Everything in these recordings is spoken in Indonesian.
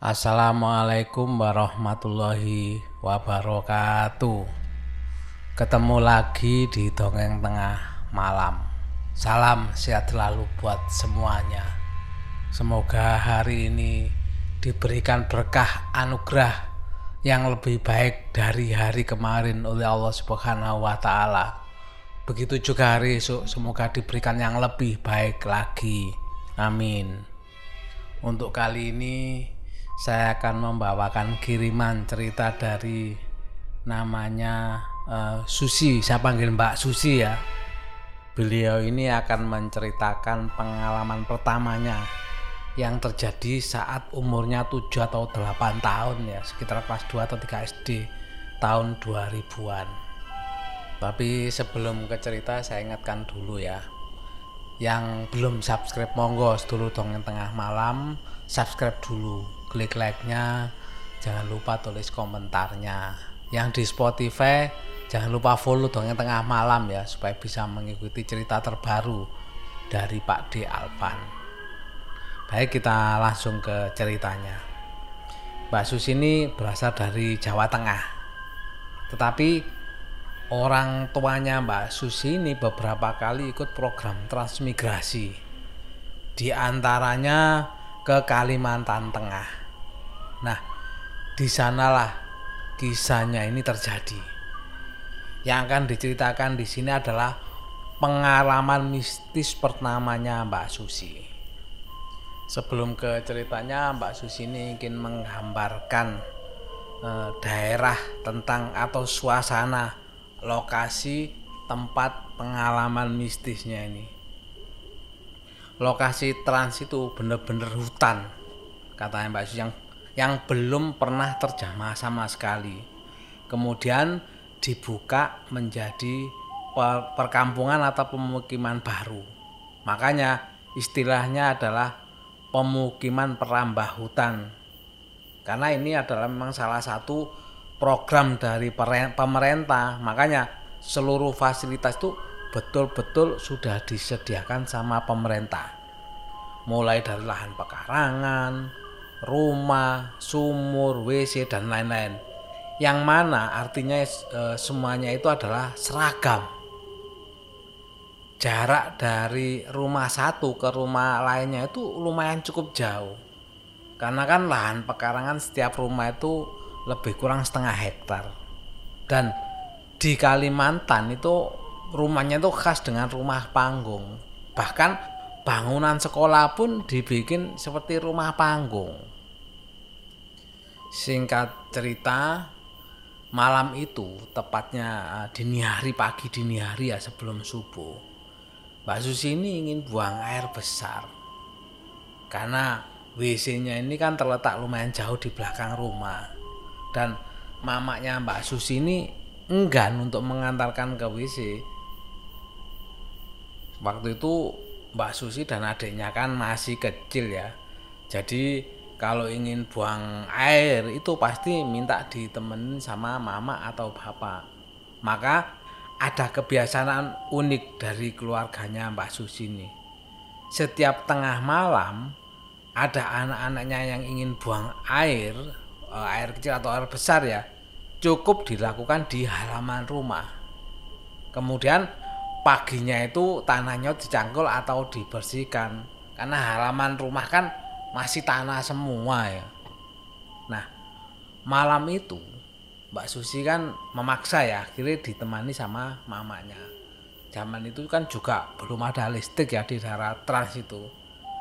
Assalamualaikum warahmatullahi wabarakatuh. Ketemu lagi di dongeng tengah malam. Salam sehat selalu buat semuanya. Semoga hari ini diberikan berkah anugerah yang lebih baik dari hari kemarin oleh Allah Subhanahu wa taala. Begitu juga hari esok semoga diberikan yang lebih baik lagi. Amin. Untuk kali ini saya akan membawakan kiriman cerita dari namanya uh, Susi. Saya panggil Mbak Susi ya. Beliau ini akan menceritakan pengalaman pertamanya yang terjadi saat umurnya 7 atau 8 tahun ya, sekitar kelas 2 atau 3 SD tahun 2000-an. Tapi sebelum ke cerita saya ingatkan dulu ya. Yang belum subscribe monggo dulu dongeng tengah malam, subscribe dulu klik like-nya, jangan lupa tulis komentarnya. Yang di Spotify jangan lupa follow dong yang tengah malam ya supaya bisa mengikuti cerita terbaru dari Pak D Alvan. Baik kita langsung ke ceritanya. Mbak Sus ini berasal dari Jawa Tengah. Tetapi orang tuanya Mbak Susi ini beberapa kali ikut program transmigrasi. Di antaranya ke Kalimantan Tengah. Nah, di sanalah kisahnya ini terjadi. Yang akan diceritakan di sini adalah pengalaman mistis pertamanya Mbak Susi. Sebelum ke ceritanya, Mbak Susi ini ingin menggambarkan eh, daerah tentang atau suasana lokasi tempat pengalaman mistisnya ini. Lokasi trans itu benar-benar hutan, katanya Mbak Susi yang yang belum pernah terjamah sama sekali. Kemudian dibuka menjadi perkampungan atau pemukiman baru. Makanya istilahnya adalah pemukiman perambah hutan. Karena ini adalah memang salah satu program dari pemerintah. Makanya seluruh fasilitas itu betul-betul sudah disediakan sama pemerintah. Mulai dari lahan pekarangan, rumah, sumur, WC dan lain-lain. Yang mana artinya e, semuanya itu adalah seragam. Jarak dari rumah satu ke rumah lainnya itu lumayan cukup jauh. Karena kan lahan pekarangan setiap rumah itu lebih kurang setengah hektar. Dan di Kalimantan itu rumahnya itu khas dengan rumah panggung. Bahkan bangunan sekolah pun dibikin seperti rumah panggung. Singkat cerita, malam itu tepatnya eh, dini hari pagi dini hari ya sebelum subuh. Mbak Susi ini ingin buang air besar. Karena WC-nya ini kan terletak lumayan jauh di belakang rumah. Dan mamanya Mbak Susi ini enggan untuk mengantarkan ke WC. Waktu itu Mbak Susi dan adiknya kan masih kecil ya. Jadi kalau ingin buang air itu pasti minta ditemenin sama mama atau bapak. Maka ada kebiasaan unik dari keluarganya Mbak Susi ini. Setiap tengah malam ada anak-anaknya yang ingin buang air, eh, air kecil atau air besar ya, cukup dilakukan di halaman rumah. Kemudian paginya itu tanahnya dicangkul atau dibersihkan karena halaman rumah kan masih tanah semua ya. Nah, malam itu Mbak Susi kan memaksa ya, akhirnya ditemani sama mamanya. Zaman itu kan juga belum ada listrik ya di daerah trans itu.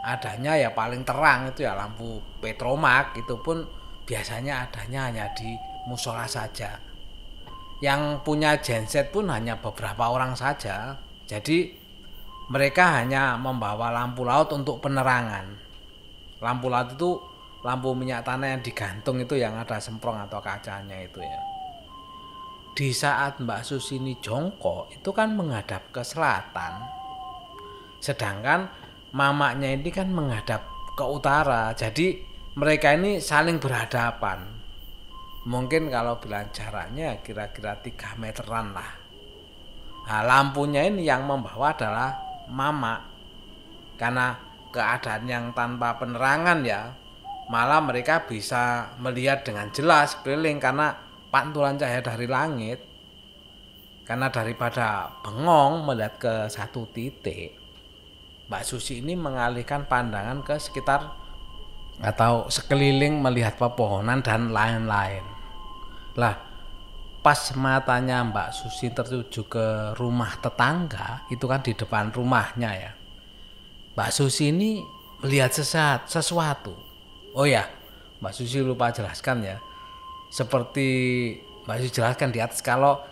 Adanya ya paling terang itu ya lampu petromak itu pun biasanya adanya hanya di musola saja. Yang punya genset pun hanya beberapa orang saja. Jadi mereka hanya membawa lampu laut untuk penerangan lampu laut itu lampu minyak tanah yang digantung itu yang ada semprong atau kacanya itu ya. Di saat Mbak Susini jongkok itu kan menghadap ke selatan. Sedangkan mamanya ini kan menghadap ke utara. Jadi mereka ini saling berhadapan. Mungkin kalau bilang jaraknya kira-kira 3 meteran lah. Nah, lampunya ini yang membawa adalah mama karena keadaan yang tanpa penerangan ya malah mereka bisa melihat dengan jelas keliling karena pantulan cahaya dari langit karena daripada bengong melihat ke satu titik Mbak Susi ini mengalihkan pandangan ke sekitar atau sekeliling melihat pepohonan dan lain-lain. Lah, pas matanya Mbak Susi tertuju ke rumah tetangga, itu kan di depan rumahnya ya. Mbak Susi ini melihat sesat, sesuatu. Oh ya, Mbak Susi lupa jelaskan ya. Seperti Mbak Susi jelaskan di atas kalau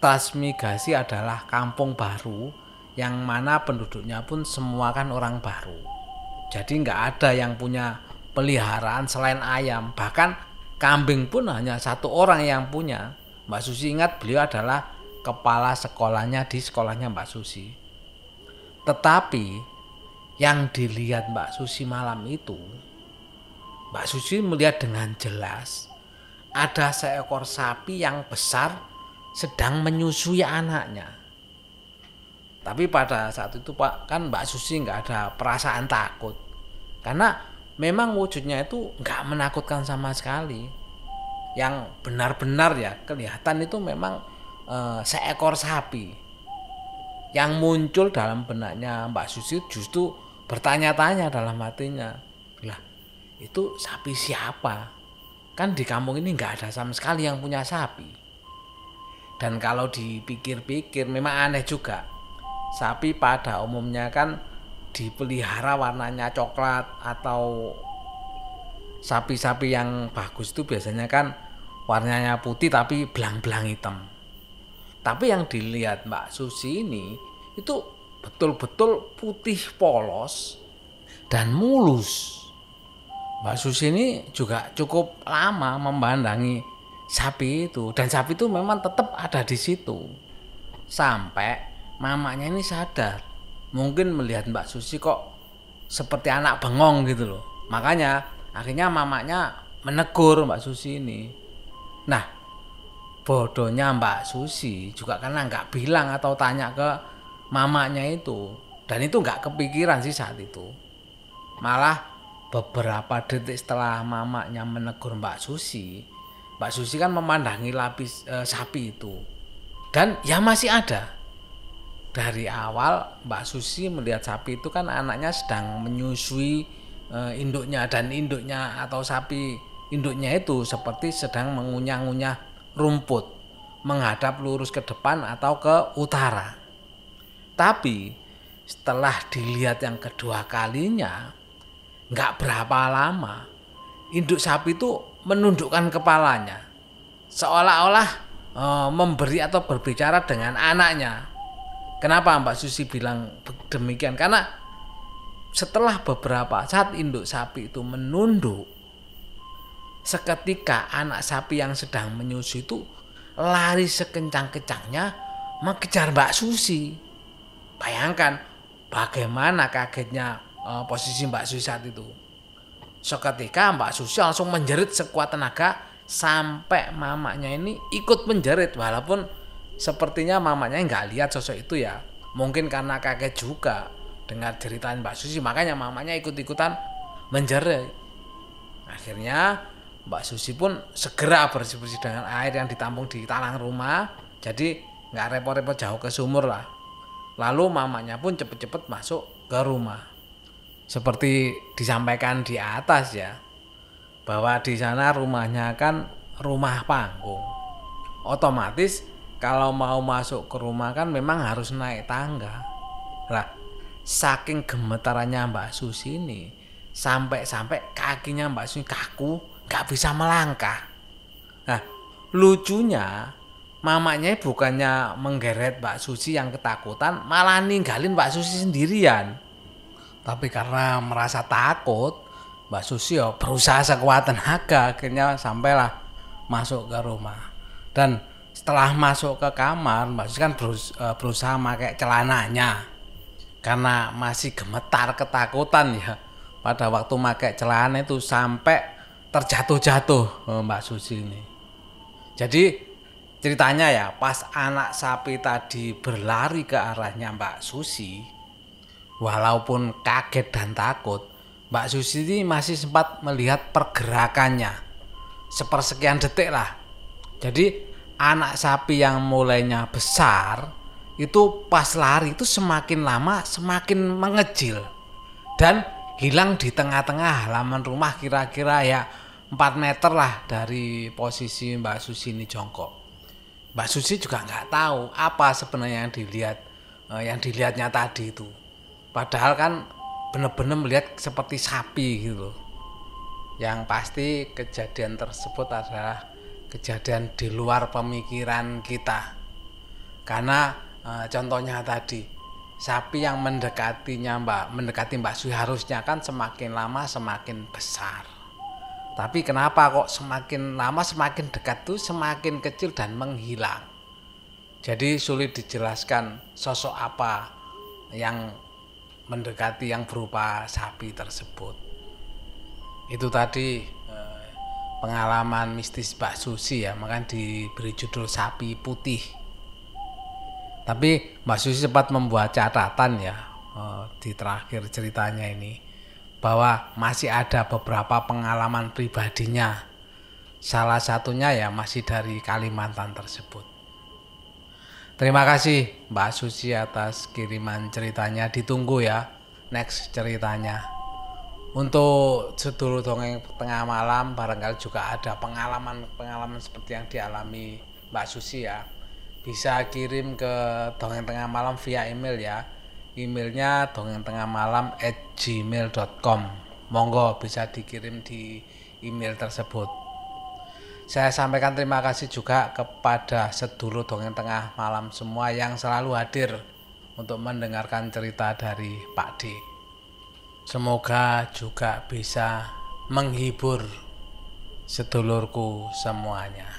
transmigrasi adalah kampung baru yang mana penduduknya pun semua kan orang baru. Jadi nggak ada yang punya peliharaan selain ayam. Bahkan kambing pun hanya satu orang yang punya. Mbak Susi ingat beliau adalah kepala sekolahnya di sekolahnya Mbak Susi. Tetapi yang dilihat Mbak Susi malam itu, Mbak Susi melihat dengan jelas ada seekor sapi yang besar sedang menyusui anaknya. Tapi pada saat itu Pak kan Mbak Susi nggak ada perasaan takut. Karena memang wujudnya itu nggak menakutkan sama sekali. Yang benar-benar ya kelihatan itu memang e, seekor sapi. Yang muncul dalam benaknya Mbak Susi justru bertanya-tanya dalam hatinya lah itu sapi siapa? Kan di kampung ini nggak ada sama sekali yang punya sapi. Dan kalau dipikir-pikir memang aneh juga. Sapi pada umumnya kan dipelihara warnanya coklat atau sapi-sapi yang bagus itu biasanya kan warnanya putih tapi belang-belang hitam. Tapi yang dilihat Mbak Susi ini itu betul-betul putih polos dan mulus. Mbak Susi ini juga cukup lama memandangi sapi itu dan sapi itu memang tetap ada di situ. Sampai mamanya ini sadar mungkin melihat Mbak Susi kok seperti anak bengong gitu loh. Makanya akhirnya mamanya menegur Mbak Susi ini. Nah, bodohnya Mbak Susi juga karena nggak bilang atau tanya ke mamanya itu. Dan itu nggak kepikiran sih saat itu. Malah beberapa detik setelah mamanya menegur Mbak Susi, Mbak Susi kan memandangi lapis e, sapi itu. Dan ya masih ada dari awal Mbak Susi melihat sapi itu kan anaknya sedang menyusui e, induknya dan induknya atau sapi induknya itu seperti sedang mengunyah-ngunyah rumput menghadap lurus ke depan atau ke utara. Tapi setelah dilihat yang kedua kalinya nggak berapa lama induk sapi itu menundukkan kepalanya seolah-olah e, memberi atau berbicara dengan anaknya Kenapa Mbak Susi bilang demikian? Karena setelah beberapa saat induk sapi itu menunduk, seketika anak sapi yang sedang menyusui itu lari sekencang-kencangnya mengejar Mbak Susi. Bayangkan bagaimana kagetnya uh, posisi Mbak Susi saat itu. Seketika Mbak Susi langsung menjerit sekuat tenaga sampai mamanya ini ikut menjerit. Walaupun sepertinya mamanya nggak lihat sosok itu ya. Mungkin karena kaget juga dengar cerita Mbak Susi makanya mamanya ikut-ikutan menjerit. Akhirnya Mbak Susi pun segera bersih-bersih dengan air yang ditampung di talang rumah. Jadi nggak repot-repot jauh ke sumur lah lalu mamanya pun cepet-cepet masuk ke rumah seperti disampaikan di atas ya bahwa di sana rumahnya kan rumah panggung otomatis kalau mau masuk ke rumah kan memang harus naik tangga. Lah, saking gemetarannya Mbak Susi ini, sampai-sampai kakinya Mbak Susi kaku, nggak bisa melangkah. Nah, lucunya mamanya bukannya menggeret Mbak Susi yang ketakutan, malah ninggalin Mbak Susi sendirian. Tapi karena merasa takut, Mbak Susi ya berusaha sekuat tenaga akhirnya sampailah masuk ke rumah. Dan setelah masuk ke kamar Mbak Susi kan berus, e, berusaha pakai celananya karena masih gemetar ketakutan ya pada waktu pakai celana itu sampai terjatuh-jatuh e, Mbak Susi ini jadi ceritanya ya pas anak sapi tadi berlari ke arahnya Mbak Susi walaupun kaget dan takut Mbak Susi ini masih sempat melihat pergerakannya sepersekian detik lah. Jadi anak sapi yang mulainya besar itu pas lari itu semakin lama semakin mengecil dan hilang di tengah-tengah halaman rumah kira-kira ya 4 meter lah dari posisi Mbak Susi ini jongkok. Mbak Susi juga nggak tahu apa sebenarnya yang dilihat eh, yang dilihatnya tadi itu. Padahal kan benar-benar melihat seperti sapi gitu Yang pasti kejadian tersebut adalah kejadian di luar pemikiran kita. Karena e, contohnya tadi sapi yang mendekatinya Mbak mendekati Mbak Sui harusnya kan semakin lama semakin besar. Tapi kenapa kok semakin lama semakin dekat tuh semakin kecil dan menghilang. Jadi sulit dijelaskan sosok apa yang mendekati yang berupa sapi tersebut. Itu tadi eh, pengalaman mistis Mbak Susi ya, makanya diberi judul sapi putih. Tapi Mbak Susi sempat membuat catatan ya eh, di terakhir ceritanya ini bahwa masih ada beberapa pengalaman pribadinya. Salah satunya ya masih dari Kalimantan tersebut. Terima kasih Mbak Susi atas kiriman ceritanya. Ditunggu ya next ceritanya. Untuk sedulur dongeng tengah malam barangkali juga ada pengalaman-pengalaman seperti yang dialami Mbak Susi ya. Bisa kirim ke dongeng tengah malam via email ya. Emailnya dongeng tengah malam at gmail.com. Monggo bisa dikirim di email tersebut. Saya sampaikan terima kasih juga kepada sedulur dongeng tengah malam semua yang selalu hadir untuk mendengarkan cerita dari Pak D. Semoga juga bisa menghibur sedulurku semuanya.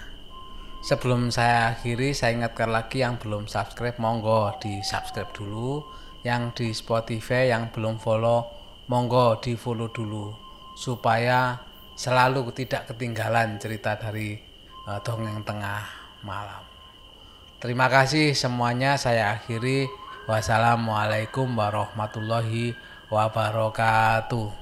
Sebelum saya akhiri, saya ingatkan lagi yang belum subscribe, monggo di subscribe dulu. Yang di Spotify yang belum follow, monggo di follow dulu. Supaya selalu tidak ketinggalan cerita dari uh, dongeng tengah malam. Terima kasih semuanya saya akhiri. Wassalamualaikum warahmatullahi wabarakatuh.